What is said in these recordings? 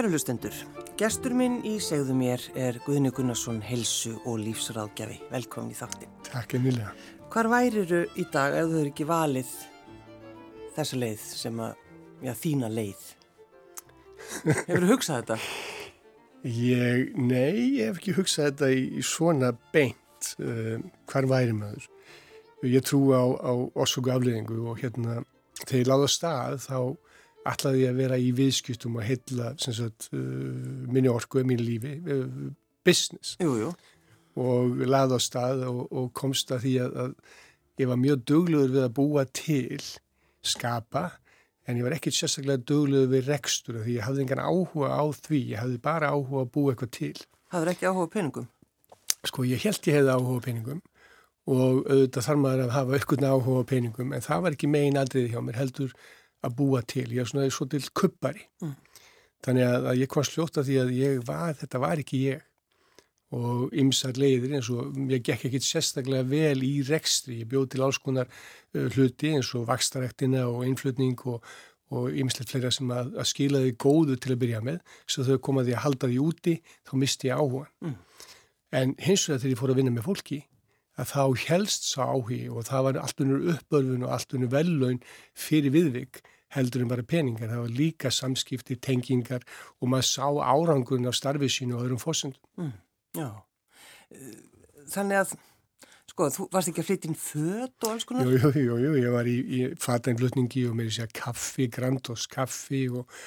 Kæru hlustendur, gestur minn í segðu mér er Guðni Gunnarsson, helsu og lífsráðgjafi. Velkomin í þáttin. Takk emilega. Hvar væriru í dag ef þú eru ekki valið þessa leið sem að, já, þína leið? Hefur þú hugsað þetta? Ég, nei, ég hef ekki hugsað þetta í, í svona beint. Uh, hvar væri maður? Ég trú á, á orsöku afleðingu og hérna, þegar ég láða stað þá ætlaði ég að vera í viðskiptum og heilla sagt, uh, minni orku, minni lífi, uh, business. Jú, jú. Og laði á stað og, og komst að því að, að ég var mjög dugluður við að búa til, skapa, en ég var ekkert sérstaklega dugluður við rekstur því ég hafði engan áhuga á því, ég hafði bara áhuga að búa eitthvað til. Hafður ekki áhuga peningum? Sko, ég held ég hefði áhuga peningum og auðvitað þarf maður að hafa aukkurna áhuga peningum en það var ekki megin aldrei hjá mér heldur að búa til, ég er svona svo til kuppari mm. þannig að, að ég kom sljóta því að ég var, þetta var ekki ég og ymsar leiðir eins og ég gekk ekkit sérstaklega vel í rekstri, ég bjóð til alls konar uh, hluti eins og vakstarektina og einflutning og og ymslegt fleira sem að, að skila því góðu til að byrja með, svo þau komaði að halda því úti, þá misti ég áhuga. Mm. En hins vegar þegar ég fór að vinna með fólki, að þá helst sá áhugi og það var allt unnur uppörfun og allt unnur vellaun fyrir viðvik heldur en bara peningar. Það var líka samskipti, tengingar og maður sá árangurinn af starfið sínu og öðrum fósundum. Mm, já, þannig að sko, þú varst ekki að flytja inn född og alls konar? Jú, jú, jú, jú, ég var í, í fatænflutningi og með þess að kaffi, Grandos kaffi og,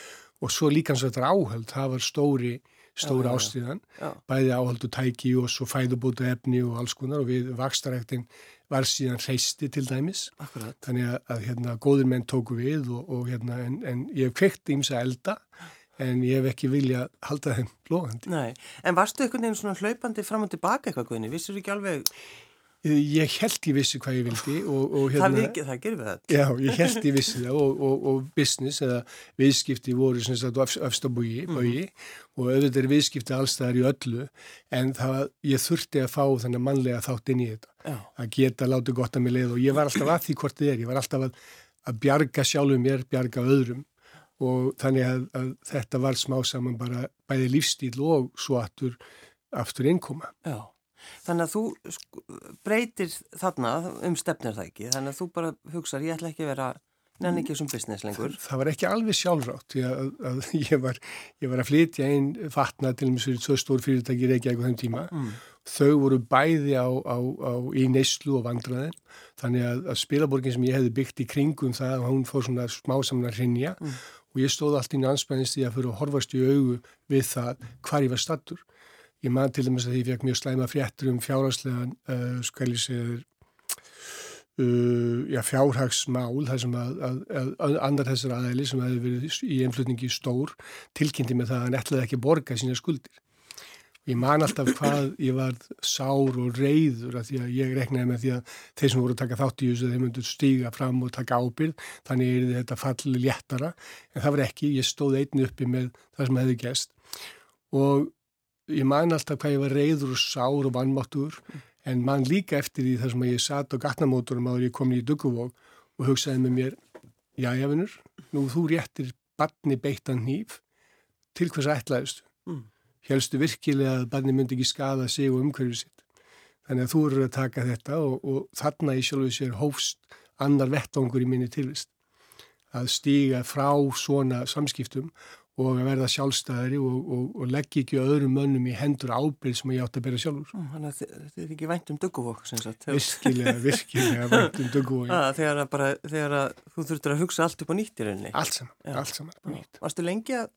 og svo líka eins og þetta áhald, það var stóri stóra já, ástíðan, já. bæði áhaldu tæki og svo fæðubóta efni og alls konar og við vakstaræktin var síðan hreisti til dæmis Akkurat. þannig að, að hérna, góður menn tóku við og, og hérna, en, en ég hef kveikt ímsa elda en ég hef ekki vilja halda þeim blóðandi. Nei, en varstu einhvern veginn svona hlaupandi fram og tilbaka eitthvað guðinni, vissur þú ekki alveg Ég held ég vissi hvað ég vildi og, og hérna, það, það gerir við þetta. Já, ég held ég vissi það og, og, og business eða viðskipti voru sem sagt á öfstabói mm -hmm. og auðvitað er viðskipti allstaðar í öllu en það, ég þurfti að fá þannig mannlega þátt inn í þetta. Já. Að geta látið gott að mig leið og ég var alltaf að því hvort þið er. Ég var alltaf að, að bjarga sjálfum mér, bjarga öðrum og þannig að, að þetta var smá saman bara bæði lífstíl og svo aftur, aftur innkoma. Já. Þannig að þú sko, breytir þarna um stefnir það ekki, þannig að þú bara hugsaður ég ætla ekki að vera nenni ekki sem business lengur. Það var ekki alveg sjálfrátt, ég, að, að, ég, var, ég var að flytja einn fatna til með svo stór fyrirtæki reykja eitthvað þeim tíma. Mm. Þau voru bæði á, á, á, í neyslu og vandraðin, þannig að, að spilaborgin sem ég hefði byggt í kringum það, hún fór svona smá saman að rinja mm. og ég stóð allt í nánsbænist í að fyrir að horfast í augu við það hvar ég var stattur Ég man til dæmis að ég fekk mjög slæma fréttur um fjárhagslegan uh, skvælisegur uh, já, fjárhagsmál þar sem að, að, að, andar þessar aðeili sem hefði verið í einflutningi stór tilkynnti með það að hann ætlaði ekki borga sína skuldir. Ég man alltaf hvað ég var sár og reyður að því að ég reknaði með því að þeir sem voru að taka þátt í þessu þeir myndu stíga fram og taka ábyrð þannig er þetta falli léttara en það var ekki, ég stóð einni uppi með það sem hefði gæst og ég man alltaf hvað ég var reyður og sár og vannmáttur en man líka eftir því þar sem ég satt á gatnamótorum áður ég kom í Duguvók og hugsaði með mér já, jáfinur, nú þú réttir barni beittan hýf til hvers ætlaðist mm. helstu virkilega að barni myndi ekki skada sig og umhverfið sitt? Þannig að þú eru að taka þetta og, og þarna í sjálfu sér hófst annar vettangur í minni tilvist. Að stíga frá svona samskiptum og að verða sjálfstæðari og, og, og leggja ekki öðrum mönnum í hendur ábyrð sem ég átt að bera sjálfur. Þannig að þið er ekki vænt um dögguvokk sem sagt. Virkilega, virkilega vænt um dögguvokk. Þegar, bara, þegar að þú þurftur að hugsa allt upp á nýtt í rauninni. Allt saman, Já. allt saman upp á nýtt. Varstu lengi að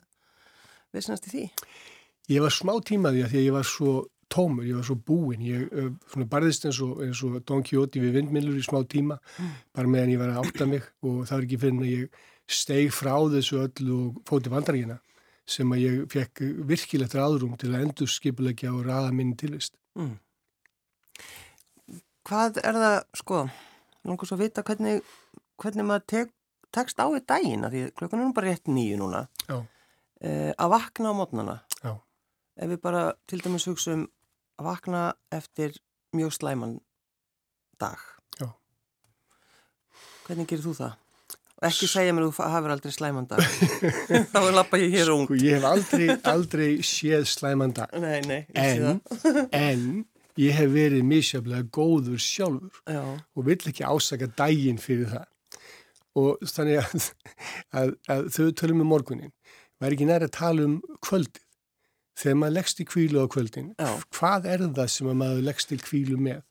vissinast í því? Ég var smá tímaði að því að ég var svo tómur, ég var svo búinn, ég svona barðist eins og, eins og Don Quixote við vindmillur í smá tíma, mm. bara meðan ég var að átta mig og það var ekki fyrir að ég steig frá þessu öllu og fóti vandaríkina sem að ég fekk virkilegt aðrum til að endur skipulegja og raða minn tilvist. Mm. Hvað er það, sko, langar svo að vita hvernig, hvernig maður tek, tekst á í dagina, því klokkan er nú bara rétt nýju núna, eh, að vakna á mótnana. Já. Ef við bara til dæmis hugsa um að vakna eftir mjög slæman dag. Já. Hvernig gerir þú það? Ekki segja mér að þú hafur aldrei slæmanda. Þá er lappa ég hér ung. Sko, ég hef aldrei, aldrei séð slæmanda. Nei, nei. En, en ég hef verið misjaflega góður sjálfur Já. og vill ekki ásaka dægin fyrir það. Og þannig að, að, að þau tölum um morgunin, væri ekki næri að tala um kvöldið. Þegar maður leggst í kvílu á kvöldin, Já. hvað er það sem að maður leggst til kvílu með?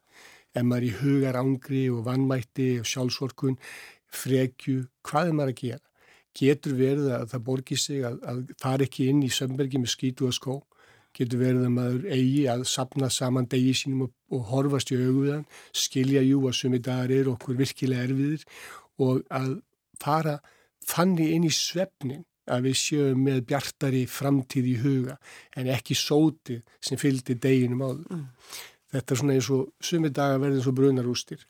Ef maður í hugar ángri og vannmætti og sjálfsorkun, frekju, hvað er maður að gera? Getur verið að það borgir sig að, að fara ekki inn í sömbergi með skítu og skó? Getur verið að maður eigi að sapna saman degi sínum og, og horfast í auguðan, skilja jú að sumi dagar er okkur virkilega erfiðir og að fara þannig inn í svefnin að við sjöum með bjartari framtíð í huga en ekki sótið sem fylgdi deginum áður. Mm. Þetta er svona eins og sumi dagar verður eins og brunarústir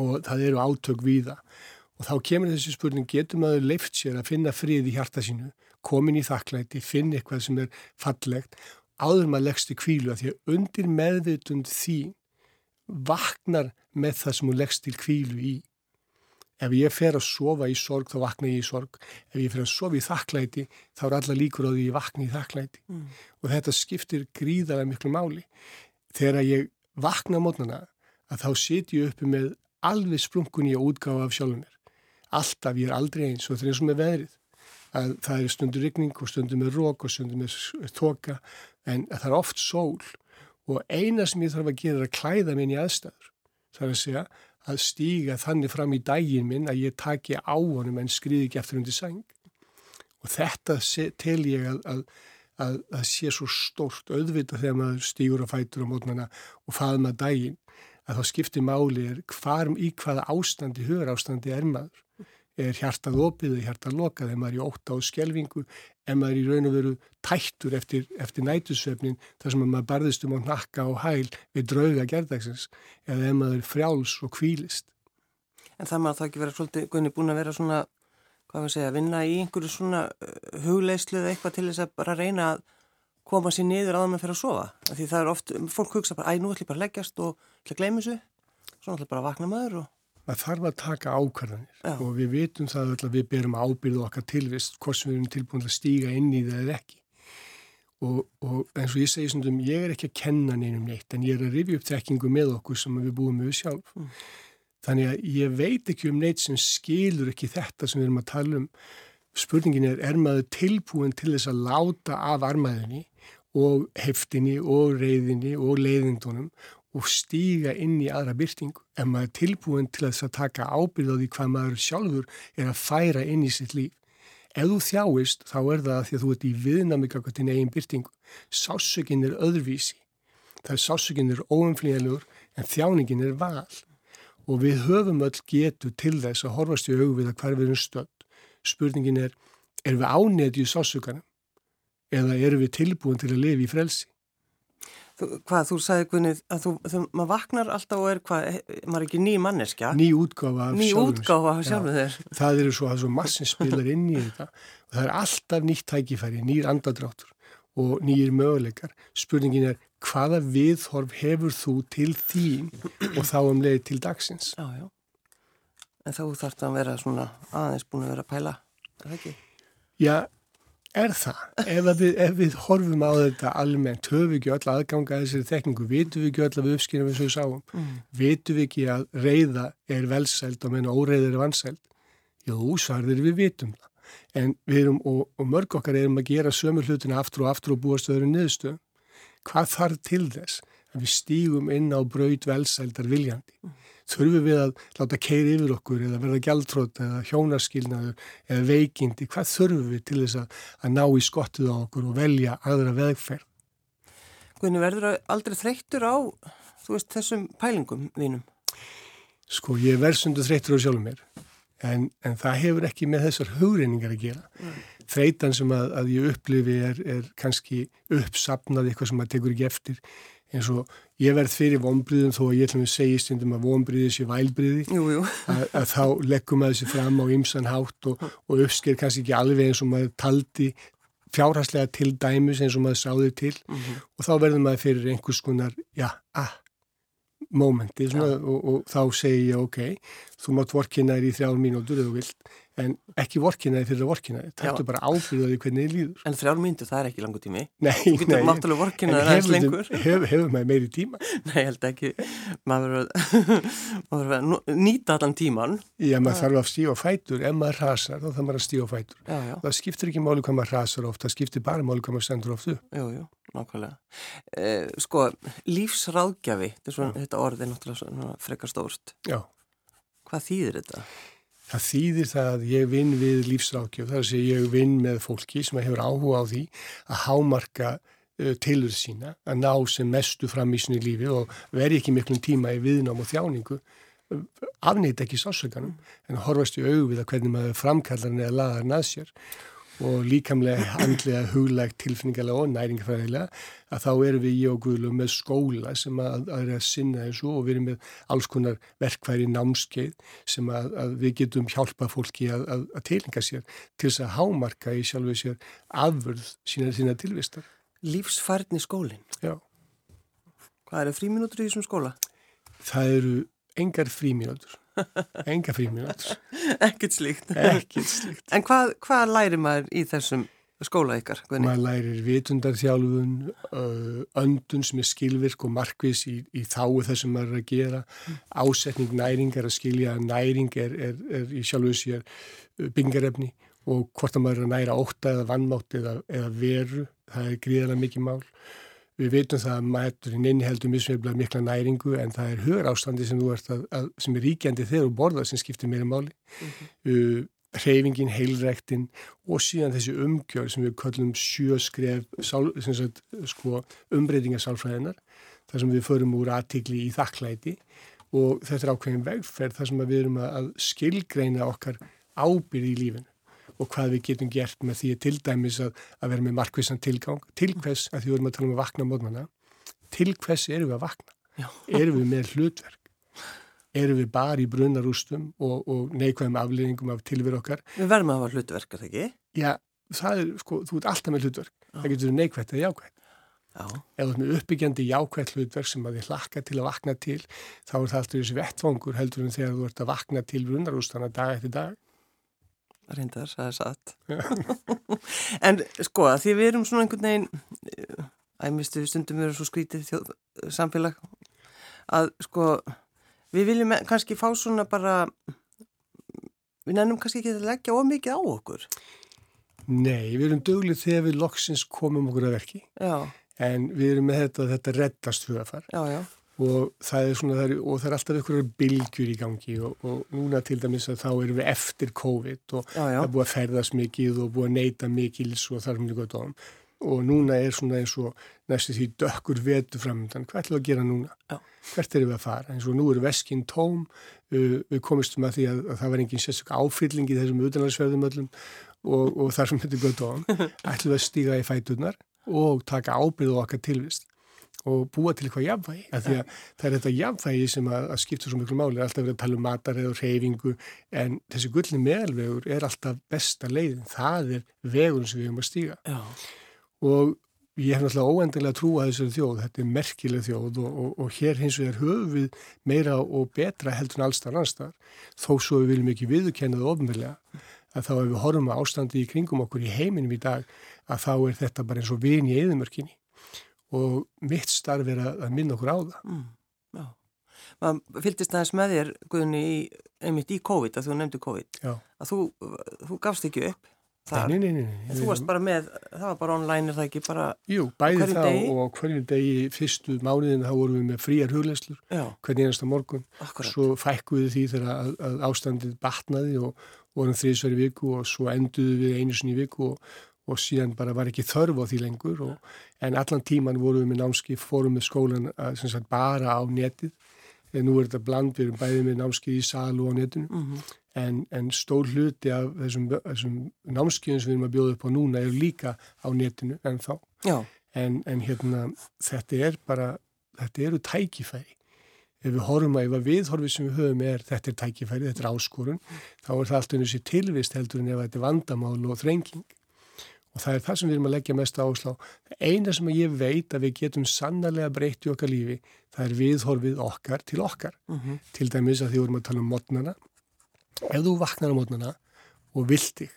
og það eru átök víða og þá kemur þessi spurning, getur maður leift sér að finna frið í hjarta sínu, komin í þakklæti, finna eitthvað sem er fallegt, áður maður leggst í kvílu að því að undir meðvitund þín vaknar með það sem hún leggst til kvílu í. Ef ég fer að sofa í sorg þá vakna ég í sorg. Ef ég fer að sofa í þakklæti þá er alla líkur á því ég vakna í þakklæti. Mm. Og þetta skiptir gríðarlega miklu máli. Þegar ég vakna mótnana að þá sit ég uppi með alveg splunkun í að útgáfa af sjálfum mér. Alltaf ég er aldrei eins og það er eins og með veðrið. Að það er stundur rigning og stundur með rók og stundur með þoka en það er oft sól og eina sem ég þarf að gera er að klæða minn í aðstæður. Það er að segja að stíga þannig fram í daginn minn að ég taki á honum en skriði ekki eftir undir sæng. Og þetta tel ég að, að, að, að sé svo stórt auðvita þegar maður stígur á fætur á mótnana og faðma daginn að þá skiptir máli er hvarum í hvaða ástandi, hugur ástandi er maður. Er hjartað opið eða hjartað lokað, er maður í óta og skjelvingu, er maður í raun og veru tættur eftir, eftir nætusvefnin þar sem maður barðist um á nakka og hæl við drauga gerðagsins eða er maður frjáls og kvílist. En það maður þá ekki vera svolítið, Gunni, búin að vera svona, hvað við segja, vinna í einhverju svona uh, hugleislu eða eitthvað til þess að bara reyna að koma sér niður að með fyrir að sofa. Því það er oft, fólk hugsa bara, æ, nú ætlum ég bara að leggjast og ætlum að gleyma þessu, svo ætlum bara að vakna maður og... maður þarf að taka ákvarðanir. Já. og við vitum það öll að við berum ábyrðu okkar tilvist hvort sem við erum tilbúin að stíga inn í það eða ekki. Og, og eins og ég segi svona ég er ekki að kenna neinum neitt en ég er að rifja upp þekkingu með okkur sem við búum með sjálf. Mm. þannig að ég veit ekki um neitt sem skilur ekki þetta sem við erum að tala um. Spurningin er, er maður tilbúin til þess að láta af armaðinni og heftinni og reyðinni og leiðindunum og stíga inn í aðra byrtingu. Ef maður er tilbúin til að taka ábyrð á því hvað maður sjálfur er að færa inn í sitt líf. Ef þú þjáist, þá er það því að þú ert í viðnamika hvað til eigin byrtingu. Sásökinn er öðruvísi. Það er sásökinn er óumflýjanlegur en þjáningin er val. Og við höfum öll getu til þess að horfast í augu við að hver við erum stödd. Spurningin er, er við ánetju sásökanum? Eða eru við tilbúin til að lifa í frelsi? Hvað, þú sagði Gunni að þú, þú, maður vaknar alltaf og er hvað, maður er ekki ný manneskja? Ný útgáfa af Ný útgáfa sjálfum Já. þér. það eru svo að svo massin spilar inn í þetta og það er alltaf nýtt tækifæri, nýr andadráttur og nýjir möguleikar. Spurningin er hvaða viðhorf hefur þú til þín og þá um leið til dagsins? Já, já. En þá þarf það að vera svona aðeins búin að vera að pæla, er það ekki? Já, er það? Ef, við, ef við horfum á þetta almennt, höfum við ekki öll aðganga að þessari þekningu, vitum við ekki öll að við uppskynum eins og við sáum, Mm. vitum við ekki að reyða er velsæld og menna óreyða er vansæld? Jú, svarðir við vitum það. En við erum, og, og mörg okkar erum að gera sömu hlutina aftur og aftur og búast öðru niðurstöðum. Hvað þarf til þess að við stígum inn á braut velsældar viljandi? Þurfum við að láta keiri yfir okkur eða verða gjaldtrótt eða hjónarskilnaður eða veikindi? Hvað þurfum við til þess að, að ná í skottið á okkur og velja aðra vegferð? Gunni, verður aldrei þreyttur á, veist, þessum pælingum þínum? Sko, ég er verðsundu þreyttur á sjálfum mér en, en það hefur ekki með þessar hugreiningar að gera. Mm. Þreytan sem að, að ég upplifi er, er kannski uppsapnað eitthvað sem maður tekur ekki eftir eins og ég verð fyrir vonbriðum þó að ég ætlum að segja stundum að vonbriði sé vælbriði Jú, jú. að, að þá leggum maður sér fram á ymsan hátt og, og uppsker kannski ekki alveg eins og maður taldi fjárhastlega til dæmis eins og maður sáði til. Mm og þá verður maður fyrir einhvers konar, já, ah, mómenti og, og þá segi ég ok, þú mátt vorkina þér í þrjár mínútur eða þú vilt en ekki vorkinaði fyrir að vorkinaði þetta er bara ábyrðaði hvernig þið líður. En þrjár myndu það er ekki langu tími. Nei, Þú getur máttalega vorkinaði aðeins lengur. Hefur hef maður meiri tíma? Nei, ég held ekki. Maður verður að nýta allan tíman Já, maður þarf að stífa fætur. Ef maður rasar, þá þarf maður að stífa fætur. Já, já. Það skiptir ekki máli hvað maður rasar ofta það skiptir bara máli hvað maður stendur oftu Jú, jú, nákvæmlega. Eh, Sko, lífsráðgjafi þetta orð er náttúrulega frekar stórt. Já. Hvað þýðir þetta? Það þýðir það að ég vinn við lífsrákjöf, þar að ég vinn með fólki sem hefur áhuga á því að hámarka uh, tilur sína, að ná sem mestu fram í sinni lífi og veri ekki miklum tíma í viðnám og þjáningu, afnýtt ekki sásökanum, en horfast í auðvið að hvernig maður framkallar neða laðar nað sér og líkamlega, handlega, huglægt, tilfinningarlega og næringafræðilega að þá erum við í og guðlum með skóla sem að, að er að sinna þessu og við erum með alls konar verkværi námskeið sem að, að við getum hjálpa fólki að, að tilinga sér til þess að hámarka í sjálfu sér afvörð sína þína tilvistar. Lífsfærni skólinn? Já. Hvað eru fríminútur í þessum skóla? Það eru engar fríminútur. Enga fríminútur. Ekkert slíkt. Ekkert slíkt. En hvað, hvað læri maður í þessum skóla ykkar? Hvernig? Maður lærir vitundarþjálfun, öndun sem er skilvirk og markvis í, í þáu þess sem maður er að gera, ásetning næringar að skilja næring er, er, er í sjálfu sér byngarefni og hvort að maður er að næra óta eða vannmátt eða, eða veru, það er gríðarlega mikið mál. Við veitum það að maturinn inniheldur misveiflega mikla næringu en það er hugur ástandi sem, að, að, sem er ríkjandi þegar þú borðað sem skiptir meira máli. Mm -hmm. uh, hreyfingin, heilræktin og síðan þessi umgjör sem við kallum sjöskref sko, umbreytingasálfræðinar þar sem við förum úr aðtikli í þakklæti og þetta er ákveðin vegferð þar sem við erum að skilgreina okkar ábyrð í lífinu og hvað við getum gert með því til dæmis að, að vera með markvissan tilgang til hvers, að því við erum að tala um að vakna mótmanna, til hvers eru við að vakna? Já. Erum við með hlutverk? Erum við bara í brunarústum og, og neikvæðum afleðingum af tilveru okkar? Við verðum að hafa hlutverk, er það ekki? Já, það er, sko, þú ert alltaf með hlutverk. Já. Það getur neikvægt eða jákvægt. Já. Ef þú ert með uppbyggjandi jákvægt hlutverk sem að þið hlakka til að vakna til, þá er það alltaf þessi vettvangur heldur en þegar þú ert að vakna til brunarústana dag eftir dag reyndar, það er satt. En sko að því við erum svona einhvern veginn æmistu stundum við erum svo skrítið þjóð, samfélag að sko við viljum kannski fá svona bara við nefnum kannski ekki að leggja ómikið á okkur. Nei, við erum döglið þegar við loksins komum okkur að verki. Já. en við erum með þetta þetta reddast hugafar já, já og það er svona, það er, og það er alltaf einhverjar bylgjur í gangi og, og núna til dæmis að þá erum við eftir COVID og já, já. það er búið að ferðast mikið og búið að neyta mikils og þar er mjög gott á hann og núna er svona eins og næstu því dökkur vetu framöndan, hvað ætlum við að gera núna? Já. Hvert erum við að fara? En svo nú eru veskinn tóm, uh, við komistum að því að, að það var engin sérstaklega áfylling í þessum utanlandsverðum öllum og, og þar sem þetta er á hann, ætlum við að stíga í fæturnar og taka ábyrðu okkar tilvist og búa til eitthvað jafnvægi af því að það er þetta jafnvægi sem að, að skipta svo miklu máli, alltaf verið að tala um matareð og reyfingu en þessi gullni meðalvegur er alltaf besta leiðin, það er vegun sem við höfum að stíga. Já. og ég hef náttúrulega óendilega trú að þessari þjóð, þetta er merkileg þjóð og, og, og hér hins vegar höfum við meira og betra heldur en allstar annarstar, þó svo við viljum ekki viðkennað ofnverlega að þá ef við horfum að ástandi í kringum okkur í heiminum í dag að þá er þetta bara eins og vin í eðumörkinni og mitt starf er að, minna okkur á það. Mm, já, maður fylgist aðeins með þér Guðni í, einmitt í COVID, að þú nefndi COVID, já. að þú, þú gafst ekki upp þar. Nei, nei, nei. nei þú varst bara með, það var bara online, er það ekki bara Jú, bæði þá degi? og hverju degi fyrstu mánuðin þá vorum við með fríar hugleslur, hvernig einasta morgun. Akkurat. Svo fækkuðu því þegar að, að ástandið batnaði og vorum þriðsverju viku og svo enduðu við einu sinni viku og og síðan bara var ekki þörf á því lengur og, en allan tíman vorum við með námski, fórum með skólan að, sagt, bara á netið. En nú er þetta bland, við erum bæðið með námski í salu og á netinu. Mm -hmm. en, en stór hluti af þessum, þessum námskiðum sem við erum að bjóða upp á núna er líka á netinu en þá en, en hérna þetta er bara, þetta eru tækifæri. Ef við horfum að ef að viðhorfið sem við höfum er þetta er tækifæri, þetta er áskorun þá er það alltaf eins og tilvist heldur en ef þetta er vandamál og þrenging og það er það sem við erum að leggja mest áslá. Eina sem ég veit að við getum sannarlega breytt í okkar lífi, það er viðhorfið okkar til okkar. Mm -hmm. Til dæmis að því vorum að tala um mótnana. Ef þú vaknar á mótnana og vilt þig,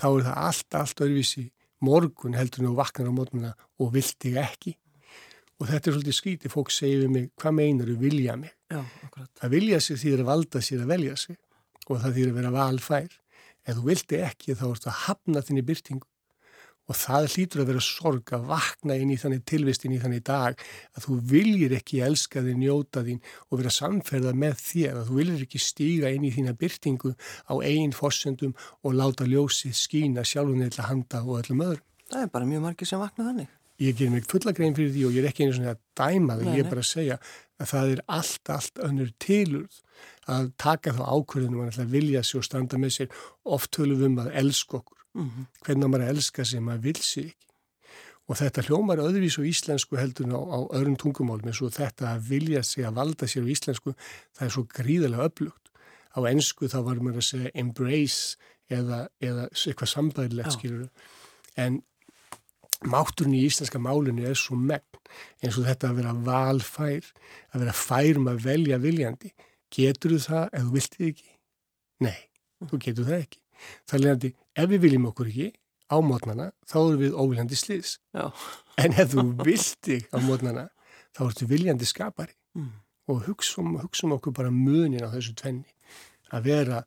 þá er það allt, allt öðruvísi morgun heldur þú vaknar á mótnana og vilt þig ekki. Og þetta er svolítið skítið, fólk segir við mig, hvað meinar þú vilja mig? Já, akkurat. Að vilja sig þýðir að valda sér að velja sig og það þýðir að vera valfær ef þú vildi ekki þá ertu að hafna þinni byrtingu og það hlýtur að vera sorg að vakna inn í þannig tilvistin í þannig dag að þú viljir ekki elska þig, njóta þín og vera samferða með þér að þú viljir ekki stíga inn í þína byrtingu á einn fórsendum og láta ljósið skína sjálfum eða handa og öllum öðrum. Það er bara mjög margir sem vakna þannig. Ég ger mig fulla grein fyrir því og ég er ekki einu svona að dæma það, ég er bara að segja að það er allt, allt önnur tilurð að taka þá ákvörðunum að vilja sér og standa með sér. Oft höfum við um að elska okkur. Mm -hmm. hvernig maður elska sér, maður vil sér ekki? Og þetta hljómar öðruvís og íslensku heldur á, á öðrum tungumálum eins og þetta að vilja sér að valda sér á íslensku það er svo gríðilega upplugt á ennsku þá var maður að segja embrace eða, eða eitthvað sambæðilegt skilur en mátturinn í íslenska málunni er svo megn. Eins og þetta að vera valfær að vera færum að velja viljandi Getur þú það ef þú vilt þið ekki? Nei, þú getur það ekki. Það er leiðandi, ef við viljum okkur ekki á mótnana, þá erum við óviljandi sliðs. Já. En ef þú vilt þig á mótnana, þá ertu viljandi skapari. Mm. Og hugsa um, hugsa okkur bara munin á þessu tvenni. Að vera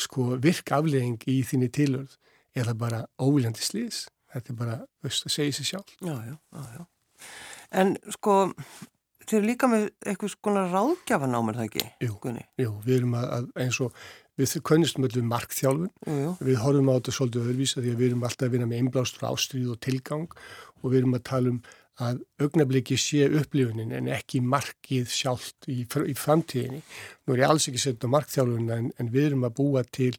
sko, virk aflegging í þínni tilörð eða bara óviljandi sliðs. Þetta er bara, veist, að segja sér sjálf. Já, já, já, já. En sko, Þeir eru líka með eitthvað svona ráðgjafanámið það ekki? Jú, jú, við erum að, að eins og við könnustum öllu markþjálfun, jú, við horfum á þetta svolítið öðruvísa því að við erum alltaf að vinna með einblástur ástríð og tilgang og við erum að tala um að augnabliki sé upplifunin en ekki markið sjálft í, í framtíðinni. Nú er ég alls ekki sett á markþjálfun en, en við erum að búa til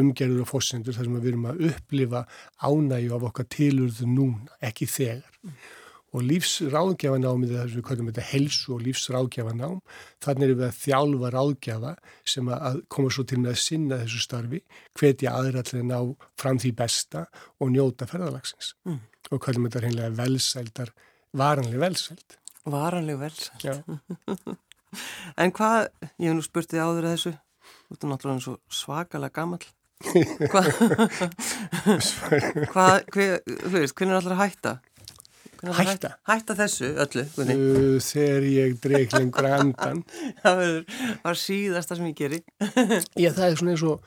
umgerður og fórsendur þar sem við erum að upplifa ánægju af okkar tilurðu núna, ekki þegar. Mm og lífsráðgjafanámið þar sem við kallum þetta helsu og lífsráðgjafanám þannig er við að þjálfa ráðgjafa sem að koma svo til með að sinna þessu starfi, hvetja aðra til að ná fram því besta og njóta ferðalagsins. Mm. og kallum þetta hreinlega velsældar, varanlega velsæld. Varanlega velsæld. En hvað, ég hef nú spurt þið áður að þessu þú ert náttúrulega svo svakalega gammal hvað hvað, þú veist, hvernig er allir að hætta? Hætta? Hætta þessu öllu uh, Þegar ég dreik lengur andan Það var síðasta sem ég geri Já það er svona eins og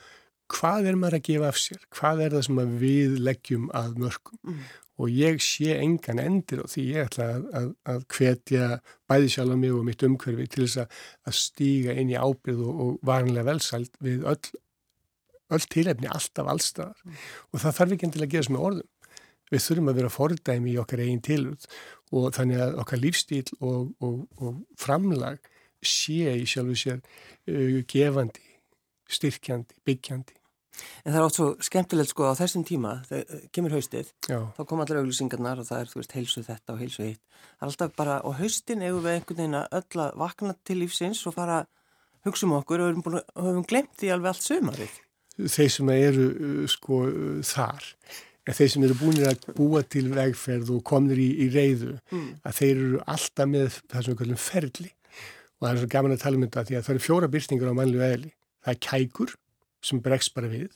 hvað er maður að gefa af sér? Hvað er það sem við leggjum að mörgum? Mm. Og ég sé engan endir og því ég ætla að, að, að hvetja bæði sjálf á mig og mitt umhverfi til þess að, að stíga inn í ábyrð og, og varanlega velsælt við öll, öll tilefni, alltaf allstaðar. Mm. Og það þarf ekki enn til að gefa sem með orðum við þurfum að vera fordæmi í okkar eigin tilurð og þannig að okkar lífstíl og, og, og framlag sé í sjálfu sér uh, gefandi, styrkjandi, byggjandi. En það er ótt svo skemmtilegt sko á þessum tíma, þegar kemur haustið, Já. þá kom allir auglýsingarnar og það er, þú veist, heilsu þetta og heilsu hitt. Það er alltaf bara, og haustin eigum við einhvern veginn að öll að vakna til lífsins og fara að hugsa um okkur og höfum, höfum glemt því alveg allt sömarið. Þeir sem eru uh, sko uh, þar en þeir sem eru búin að búa til vegferð og komnir í, í reyðu mm. að þeir eru alltaf með það sem við kallum ferli. Og það er svo gaman að tala um þetta því að það eru fjóra byrtingur á mannlu eðli. Það er kækur sem bregst bara við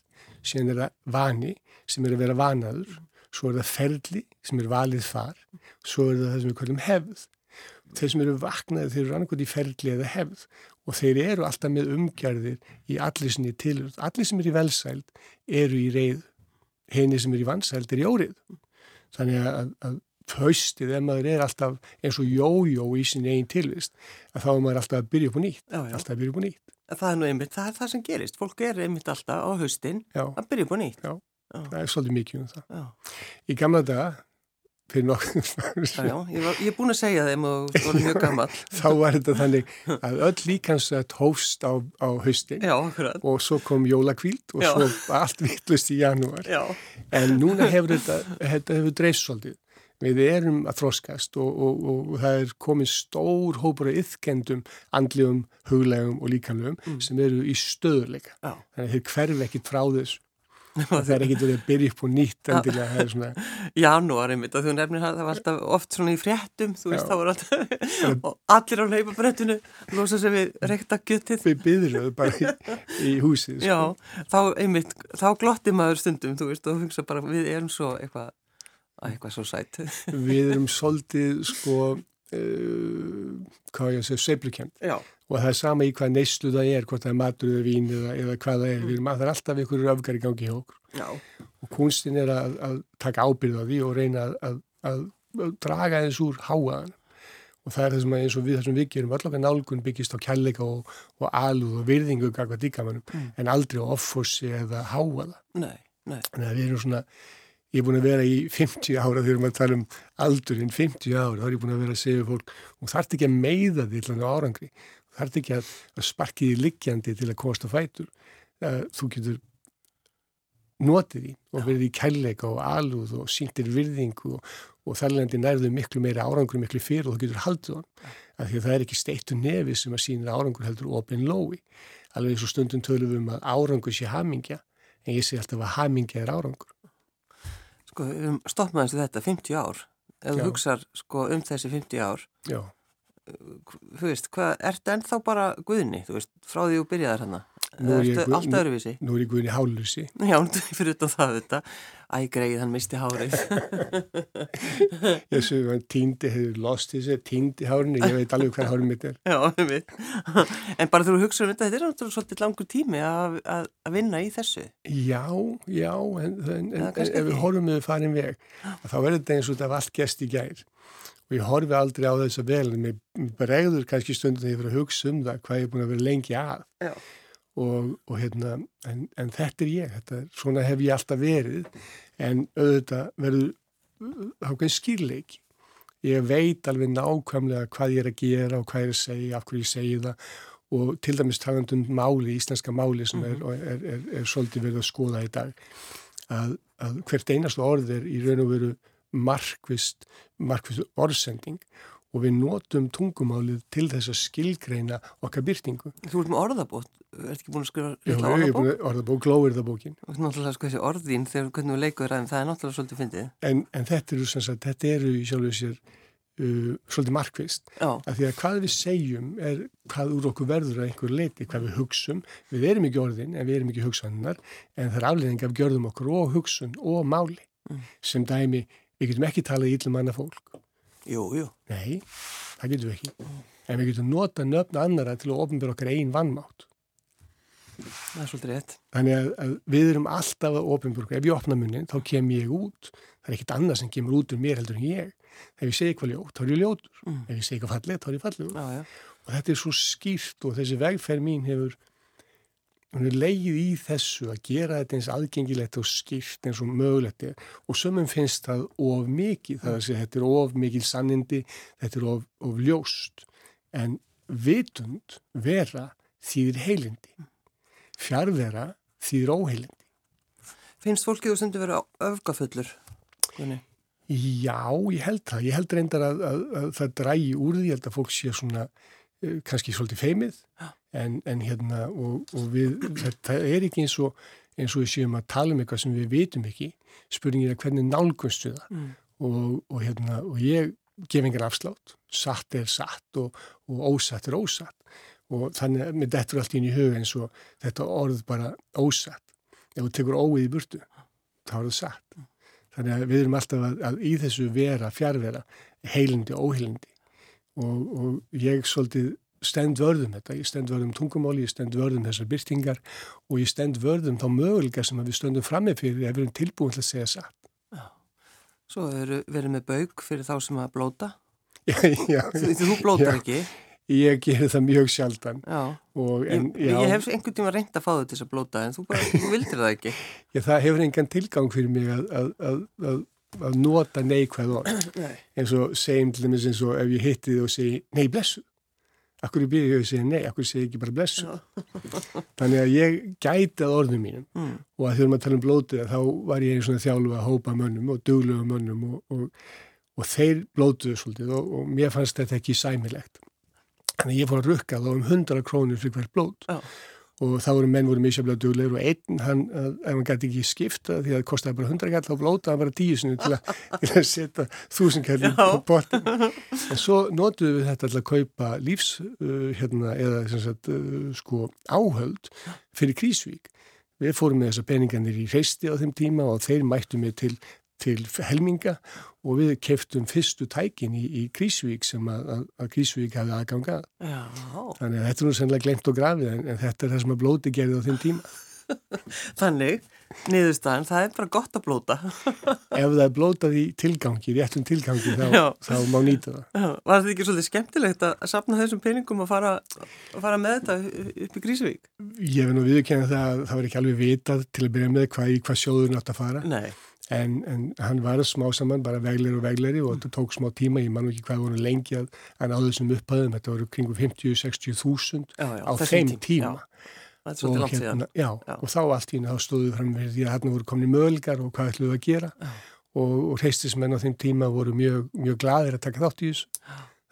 síðan er það vani sem er að vera vanaður. Svo er það ferli sem er valið far. Svo er það það sem við kallum hefð. Þeir sem eru vaknaði þeir eru annarkot í ferli eða hefð. Og þeir eru alltaf með umgjörðir í allir sem eru í velsæld eru í reyðu henni sem er í vansæld er í órið. Þannig að, að haustið, ef maður er alltaf eins og jójó í sin einn tilvist, að þá er maður alltaf að byrja upp og nýtt. Já, já. Alltaf að byrja upp og nýtt. Það er nú einmitt, það er það sem gerist. Fólk er einmitt alltaf á haustin já. að byrja upp og nýtt. Já, það er svolítið mikið um það. Í gamla daga fyrir nokkuð Já, já, ég, var, ég er búin að segja þeim og voru mjög gammal Þá var þetta þannig að öll líkansett hófst á, á haustin já, og svo kom jólakvíld og svo allt vittlust í janúar. En núna hefur þetta, þetta hefur dreifst svolítið. Við erum að þroskast og, og, og, og það er komið stór hópur af yfkendum, andlegum, huglegum og líkanlegum mm. sem eru í stöðuleika þannig að þeir hverfi ekkit frá þessu það er ekkit verið að byrja upp og nýtt endilega, það er svona Janúar einmitt og þú nefnir það, það var alltaf oft svona í fréttum, þú veist, það var alltaf og allir á leipabrettinu losa sér við rekta gjötið Við byrjuðu bara í, í húsið sko. Já, þá einmitt, þá glotti maður stundum, þú veist, og þú hugsa bara við erum svo eitthvað eitthvað svo sætt. Við erum svolítið sko uh, hvað ég að segja, seiflukjönd og það er sama í hvað neyslu það er hvort það er matur eða vín eða, eða hvað það er mm. erum, það er alltaf einhverju öfgar í gangi hjá okkur Já. og kunstin er að, að taka ábyrð á því og reyna að, að draga þess úr háaðan og það er það sem að eins og við þessum við gerum allavega nálgun byggist á kjallega og, og alúð og virðingu mm. en aldrei á offossi eða háaða Nei, nei Þannig að við erum svona Ég er búin að vera í 50 ára þegar maður tala um aldurinn 50 ára, þá er ég búin að vera að segja fólk og þarf ekki að meiða því til árangri, þarf ekki að, að sparki því liggjandi til að komast á fætur. Þú getur notið því og verið í kærleika og alúð og síntir virðingu og, og þærlendi nærðu miklu meira árangur miklu fyrir og þú getur haldið hann. Af því að það er ekki steittu nefi sem að sínir árangur heldur opinn lói. Alveg eins og stundum tölum við um að árangur sé hamingja en ég sé alltaf að hamingja er árangur. Sko, um stoppmaðins þetta 50 ár, ef þú hugsað sko, um þessi 50 ár, Já. Þú veist, hvað, ertu ennþá bara guðni, þú veist, frá því þú byrjaðir hana? Ertu allt öðruvísi? Nú er ég guðin í hálursi. Já, fyrir það þetta. Æ, greið, hann misti hárið. ég svo, hann týndi, hefur lost þessi, týndi hárinu, ég veit alveg hvað hárið mitt er. Já, ég veit. En bara þú hugsaður um þetta, þetta er náttúrulega svolítið langur tími að, að, að vinna í þessu. Já, já, en, en, en ef við horfum með farin veg, þá verður þetta eins og þetta var allt gest í gær. Og ég horfi aldrei á þess að vel, en mér bregður kannski ég fyrir að hugsa um það, hvað ég er búin að vera lengi að. Og, og hérna, en, en þetta er ég, þetta, svona hef ég alltaf verið, en auðvitað verður ákveðin skýrleiki. Ég veit alveg nákvæmlega hvað ég er að gera og hvað ég er að segja, af hverju ég segi það. Og til dæmis talandum máli, íslenska máli sem er, er, er, er, er svolítið verið að skoða í dag, að, að hvert einastu orð er í raun og veru markvist, markvist orðsending og við notum tungumálið til þess að skilgreina okkar byrtingu. Þú ert með orðabót, ert ekki búin að skrifa Já, ég er búin að orðabók, glóirðabókin. Það er náttúrulega sko þessi orðin þegar hvernig við leikum ræðum, það er náttúrulega svolítið fyndið. En, en þetta eru sem sagt, þetta eru í sjálfu sér uh, svolítið markvist. Já. Af því að hvað við segjum er hvað úr okkur verður að einhver leiti, hvað við hugsum. Við erum ekki orðin en við erum ekki hugsannar en það er afleðing af gjörðum okkur og hugsun og máli mm. sem dæmi, við getum ekki talað í íllum annað fólk Jú, jú. Nei, það getum við ekki. En við getum nota nöfn annara til að ofnbjörn okkar einn vannmátt. Það er svolítið rétt. Þannig að, að við erum alltaf að ofnbjörn. Ef ég opna munnin, þá kem ég út. Það er ekkit annað sem kemur út um mér heldur en ég. Ef ég segi eitthvað ljótt, þá er ég ljótur. Mm. Ef ég segi eitthvað fallið, þá er ég fallið. Og þetta er svo skýrt og þessi vegferð mín hefur hún er leið í þessu að gera þetta eins aðgengilegt og skipt eins og mögulegt og sömum finnst það of mikið, það er að segja þetta er of mikið sannindi, þetta er of, of ljóst en vitund vera þýðir heilindi fjárvera þýðir óheilindi Finnst fólkið þú sem þú verið öfgafullur? Hvernig? Já, ég held það. Ég held reyndar að, að, að það drægi úr því, ég held að fólk sé svona uh, kannski svolítið feimið en, en hérna og, og við, þetta er ekki eins og eins og við séum að tala um eitthvað sem við vitum ekki. Spurningir er hvernig nálgunstu það. Mm. og, og hérna og ég gef engar afslátt. Satt er satt og, og ósatt er ósatt. Og þannig að mér dettur allt inn í huga eins og þetta orð bara ósatt. Ef þú tekur óið í burtu þá er það satt. Þannig að við erum alltaf að, að í þessu vera, fjárvera heilindi og óheilindi. Og, og ég svolítið stend vörðum þetta, ég stend vörðum tungumáli, ég stend vörðum þessar byrtingar og ég stend vörðum þá möguleika sem við stöndum frammið fyrir ef við erum tilbúin til að segja satt. Já. Svo verið með bauk fyrir þá sem að blóta. Já, já. Þú, þú blótar já. ekki. Ég gerir það mjög sjaldan. Já. Og, en, ég, ég hef einhvern tíma reynd að fá þau til að blóta en þú, bara, þú vildir það ekki. Já, það hefur engan tilgang fyrir mig að, að, að, að nota neikvæð orð. Nei. En svo segjum til dæmis eins og ef ég hitti þið og segi nei blessu. Akkur byrja ég að segja nei, akkur segja ekki bara blessu. Þannig að ég gæti að orðum mínum Mm. og að þegar maður tala um blótið þá var ég eins og þjálfu að hópa mönnum og duglega mönnum og, og, og þeir blótuðu svolítið og, og mér fannst þetta ekki sæmilegt. Þannig að ég fór að rukka þá um 100 krónir fyrir hvert blót Já. Og þá voru menn voru misjaflega duglegur og einn, hann, ef hann gæti ekki skipta því að það kostiði bara 100 kall, þá blótaði hann bara 10 sinu til, til að setja 1000 kall í bóttin. En svo notuðum við þetta til að kaupa lífs, uh, hérna, eða sagt, uh, sko, áhöld fyrir Krísvík. Við fórum með þessa peninganir í reisti á þeim tíma og þeir mættu mig til til helminga og við keftum fyrstu tækin í, í Krísvík sem að, að, að Krísvík hafi aðgangað. Þannig að þetta er nú sennilega glemt og grafið en, en þetta er það sem að blóti gerði á þeim tíma. Þannig, niðurstaðan, það er bara gott að blóta. Ef það er blótað í tilgangi, réttum tilgangi, þá, þá má nýta það. Já. Var þetta ekki svolítið skemmtilegt að sapna þessum peningum og fara, fara með þetta upp í Krísvík? Ég hef nú viðkennið það að það var ekki alveg vitað til að byrja með hvað í hvað sjóður nátt að fara. Nei. En, en hann var smá saman, bara vegleri og vegleri og þetta tók smá tíma, ég man ekki hvað voru lengi að hann á þessum upphæðum, þetta voru kringu 50-60 þúsund á þeim tíma. tíma. Já, langt síðan. Já, já, og þá allt í þá stóðu fram með því að hann voru komin í mögulgar og hvað ætluðu að gera. Og, og reistismenn á þeim tíma voru mjög, mjög gladir að taka þátt í þessu,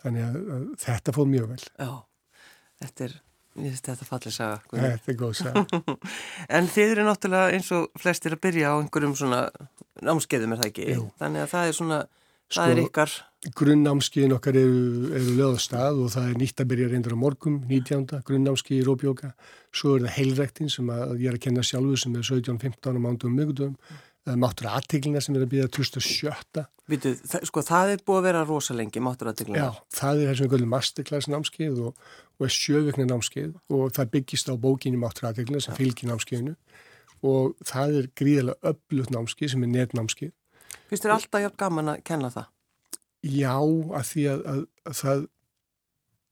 þannig að, að þetta fóð mjög vel. Já, þetta er Ég finnst þetta fallið saga. Þetta er góð saga. en þið eru náttúrulega eins og flestir að byrja á einhverjum svona námskeiðum er það ekki? Jú. Þannig að það er svona, sko, það er ykkar... Grunnnámskeiðin okkar eru, eru löðastað og það er nýtt að byrja reyndur á morgum, 19. Grunnnámskeið í Róbjóka. Svo er það heilræktin sem að ég er að kenna sjálfu sem er 17-15 á mándum mögudum máttur aðteglina sem er að býða 2007. Vitu, það, sko það er búið að vera rosalengi máttur aðteglina. Já, það er þessum einhverju masterclass námskeið og, og sjövikna námskeið og það byggist á bókinni máttur aðteglina sem fylgir námskeiðinu og það er gríðilega öflut námskeið sem er netnámskeið. Fyrst er alltaf hjálp gaman að kenna það? Já, að því að, að, að það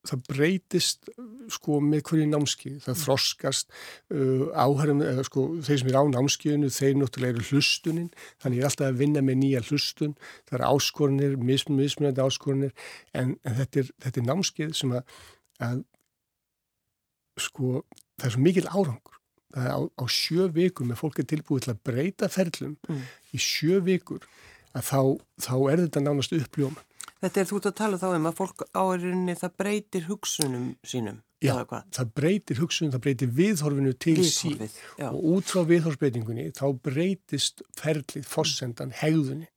það breytist sko með hverju námski, það þroskast uh, áhærum, eða sko þeir sem er á námskiðinu, þeir náttúrulega eru hlustunin, þannig ég er alltaf að vinna með nýja hlustun, það eru áskorunir mismun, mismunandi áskorunir en, en þetta, er, þetta er námskið sem að, að sko það er svo mikil árangur. Það er á, á sjö vikur með fólk er tilbúið til að breyta ferlum mm. í sjö vikur að þá, þá er þetta nánast uppljóman Þetta er þú ert að tala þá um að fólk árinni það breytir hugsunum sínum. Já, það breytir hugsunum, það breytir viðhorfinu til Viðhorfið, sín já. og út frá viðhorfsbreytingunni þá breytist ferlið, fossendan, hegðunin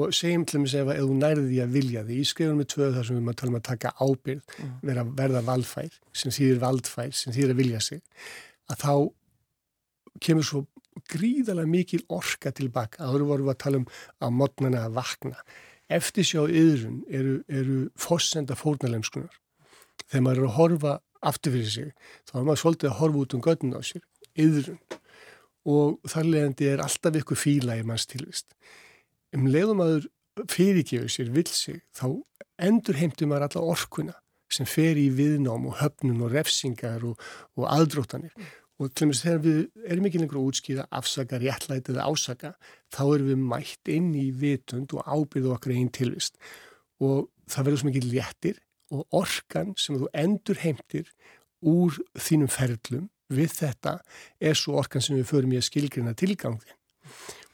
og segjum til dæmis ef, ef þú nærði því að vilja því, ég skrifur með tvöð þar sem við maður tala um að taka ábyrð, mm. vera, verða valdfær, sem þýðir valdfær, sem þýðir að vilja sig, að þá kemur svo gríðarlega mikil orka tilbaka, áður vorum við að tala um að modnana að vakna eftirsjá yðrun eru, eru fossenda fórnalemskunar. Þegar maður er að horfa aftur fyrir sig, þá er maður svolítið að horfa út um göttun á sér, yðrun. Og þar leðandi er alltaf ykkur fíla í manns tilvist. Um leiðum aður fyrirgefur sér, vil sig, þá endur heimtum maður alla orkuna sem fer í viðnám og höfnun og refsingar og, og aðdróttanir og með þegar við erum ekki lengur að útskýra afsaka, réttlæti eða ásaka þá erum við mætt inn í vitund og ábyrðu okkar einn tilvist. Og það verður svo mikið léttir og orkan sem þú endur heimtir úr þínum ferlum við þetta er svo orkan sem við förum í að skilgrina tilgangin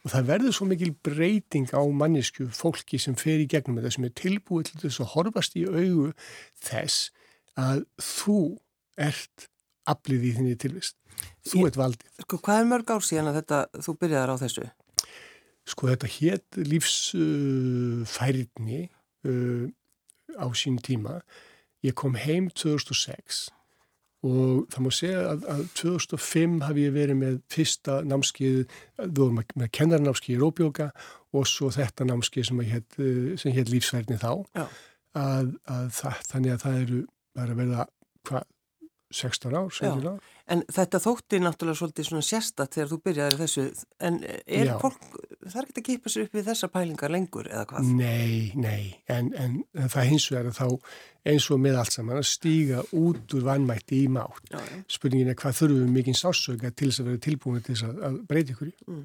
og það verður svo mikil breyting á mannesku fólki sem fer í gegnum þetta sem er tilbúið til þess að horfast í augu þess að þú ert aflið í þinni tilvist. Þú ert valdið. Sko, hvað er mörg ár síðan að þetta, þú byrjaðar á þessu? Sko, þetta hétt lífsfærni uh, uh, á sín tíma. Ég kom heim 2006 og það má segja að, að 2005 hafi ég verið með fyrsta námskið, þú vorum með kennarnámskið í Róbjóka og svo þetta námskið sem hétt uh, lífsfærni þá. Að, að það, þannig að það eru bara að verða hvað 16 ár, 17 ár. En þetta þótti náttúrulega svolítið svona sérstatt þegar þú byrjaði þessu, en er Já. fólk, það er ekki að kipa sér upp við þessa pælingar lengur eða hvað? Nei, nei, en, en, það hins vegar þá eins og með allt saman að stíga út úr vannmætti í mátt. Já, já. Spurningin er hvað þurfum við mikinn sásöka til þess að vera tilbúin til þess að, að breyta ykkur í. Mm.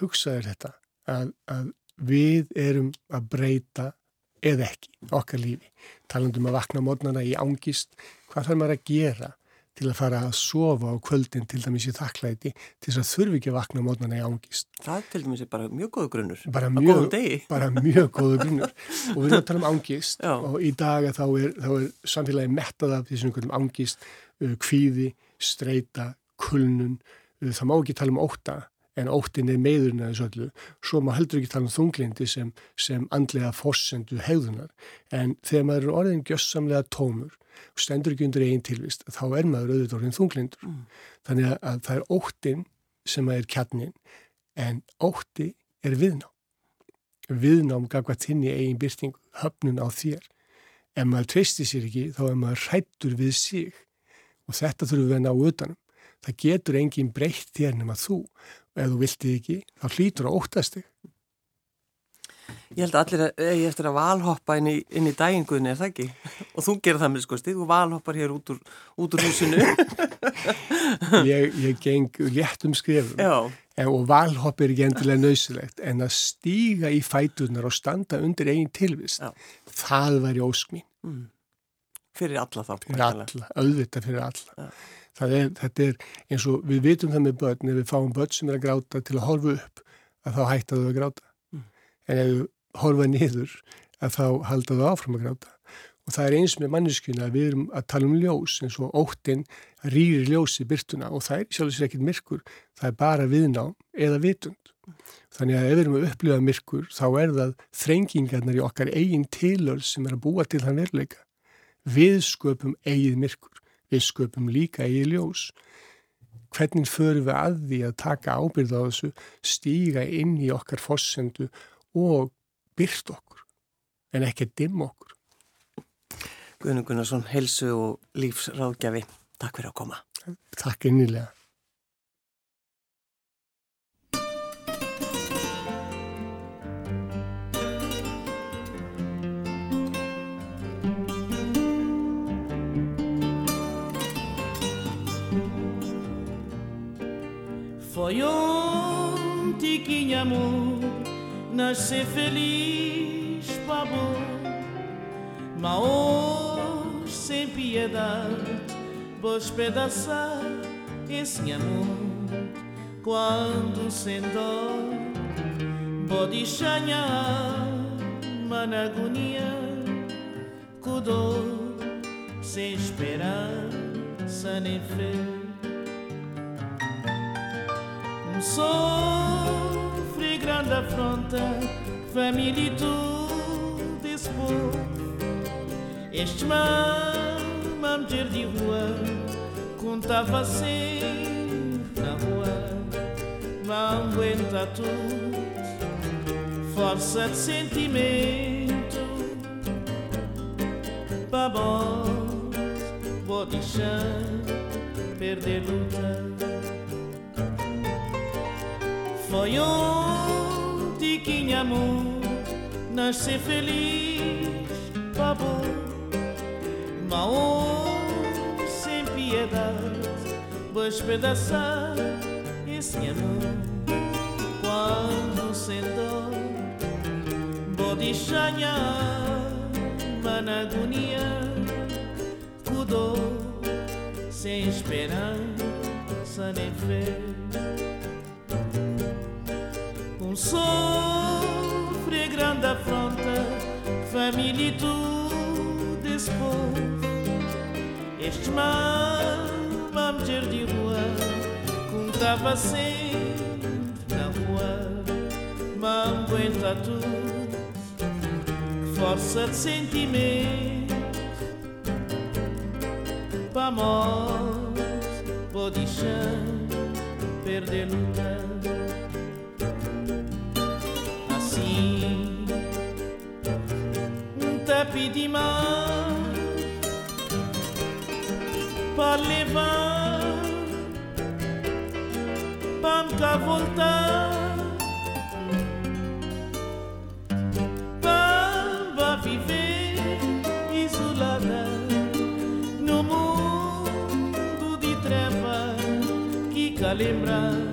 Hugsaður þetta að, að við erum að breyta eða ekki okkar lífi. Talandum að vakna mótnana í ángist, hvað þarf maður að gera til að fara að sofa á kvöldin til dæmis í þakklæti til þess að þurfi ekki að vakna mótnana í ángist. Það til dæmis er bara mjög góðu grunnur. Bara mjög, bara mjög góðu grunnur. Og við erum að tala um ángist Já. og í dag þá er, þá er samfélagi mettað af þessum einhverjum ángist, uh, kvíði, streyta, kulnun, það má ekki tala um óta en óttin er meðurinn að þessu öllu. Svo má heldur ekki tala um þunglindi sem, sem andlega fossendu hegðunar. En þegar maður er orðin gjössamlega tómur og stendur ekki undir einn tilvist þá er maður auðvitað orðin þunglindur. Mm. þannig að, að það er óttin sem er kjarnin en ótti er viðnám. Viðnám gafkvæmt hinn í eigin byrting höfnun á þér. Ef maður treystir sér ekki þá er maður hrættur við sig. Og þetta þurfum við að ná utanum það getur enginn breytt þér nema þú og ef þú viltið ekki, þá hlýtur að óttast þig. Ég held að allir eigi eftir að valhoppa inn í, inn í dægingunni, er það ekki? Og þú gerir það með sko stíð, þú valhoppar hér út úr, út úr húsinu. ég, ég geng létt um skrifum en, og valhopp er ekki endilega nöysilegt en að stíga í fætunar og standa undir eigin tilvist, Já. það væri óskmín. Mm. Fyrir alla þá. Fyrir alla, auðvitað fyrir alla. Já. Er, þetta er eins og við vitum það með börn ef við fáum börn sem er að gráta til að horfa upp að þá hætta þau að gráta. Mm. en ef við horfa niður að þá halda þau áfram að gráta. Og það er eins með manneskjuna að við erum að tala um ljós eins og óttinn rýrir ljós í byrtuna og það er sjálfsveits ekkit myrkur það er bara viðnám eða vitund. Þannig að ef við erum að upplifa myrkur þá er það þrengingarnar í okkar eigin tilöld sem er að búa til þann veruleika. Við sköpum eigið myrkur við sköpum líka í ljós. Hvernig förum við að því að taka ábyrð á þessu, stíga inn í okkar fossendu og byrst okkur, en ekki dimm okkur. Guðnum Gunnarsson, helsu og lífsráðgjafi, takk fyrir að koma. Takk innilega. Foi ontem que amor. Nascer feliz para bom, mas hoje sem piedade. Vou espedaçar esse amor. Quando sem dor vou deixar na agonia. Com dor sem esperança nem fé sofre grande afronta, família e tudo esse povo. Este mamãe de rua contava sempre na rua, não aguenta tudo, força de sentimento, babão, vou deixar perder luta. Foi um tiquinho amor, nascer feliz, babou, mal sem piedade, despedaçar esse amor. Quando sentou, bodichanha, managonia, cudou, sem esperança nem fé. Um sofre grande afronta, família e tudo esse povo. Estes mamães de rua, contava sempre na rua, mam aguenta tudo, força de sentimento, para morte, pode perder luta. rapidement par les vents, Pamka Volta. Pamba viver isolada no mundo de treva que calembrar.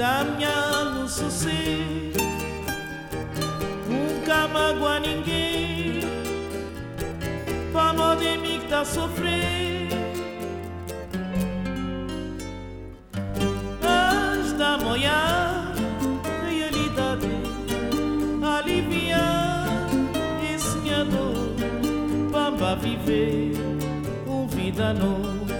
Damiano Sucê. Nunca magoa ninguém. Pra mal de mim que tá sofrendo Antes da manhã Realidade Aliviar Esse minha dor Pra viver uma vida nova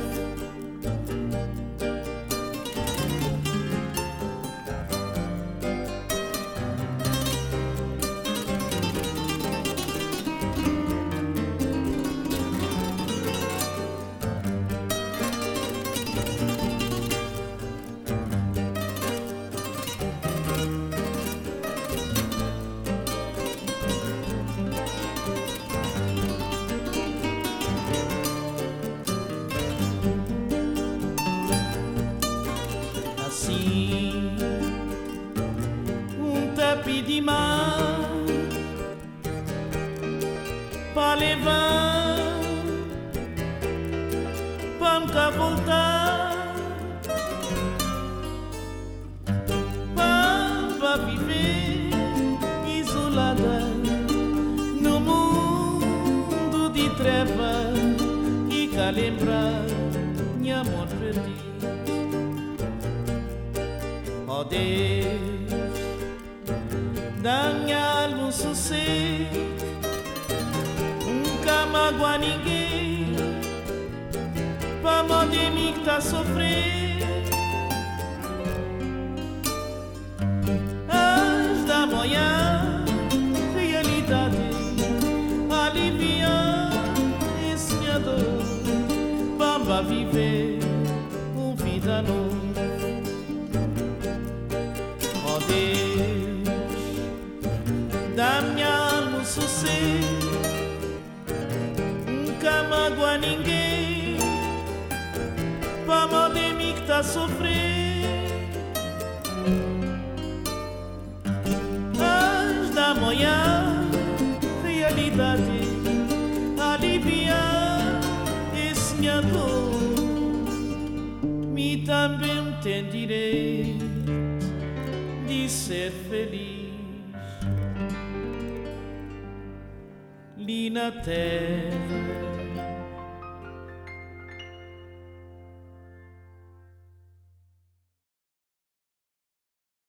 sossego, nunca magoa ninguém, pra mão de mim que tá sofrendo. As da manhã, tá sofrendo. As da manhã, realidade, aliviar esse minha dor, me também tem direito de ser feliz. Ali na terra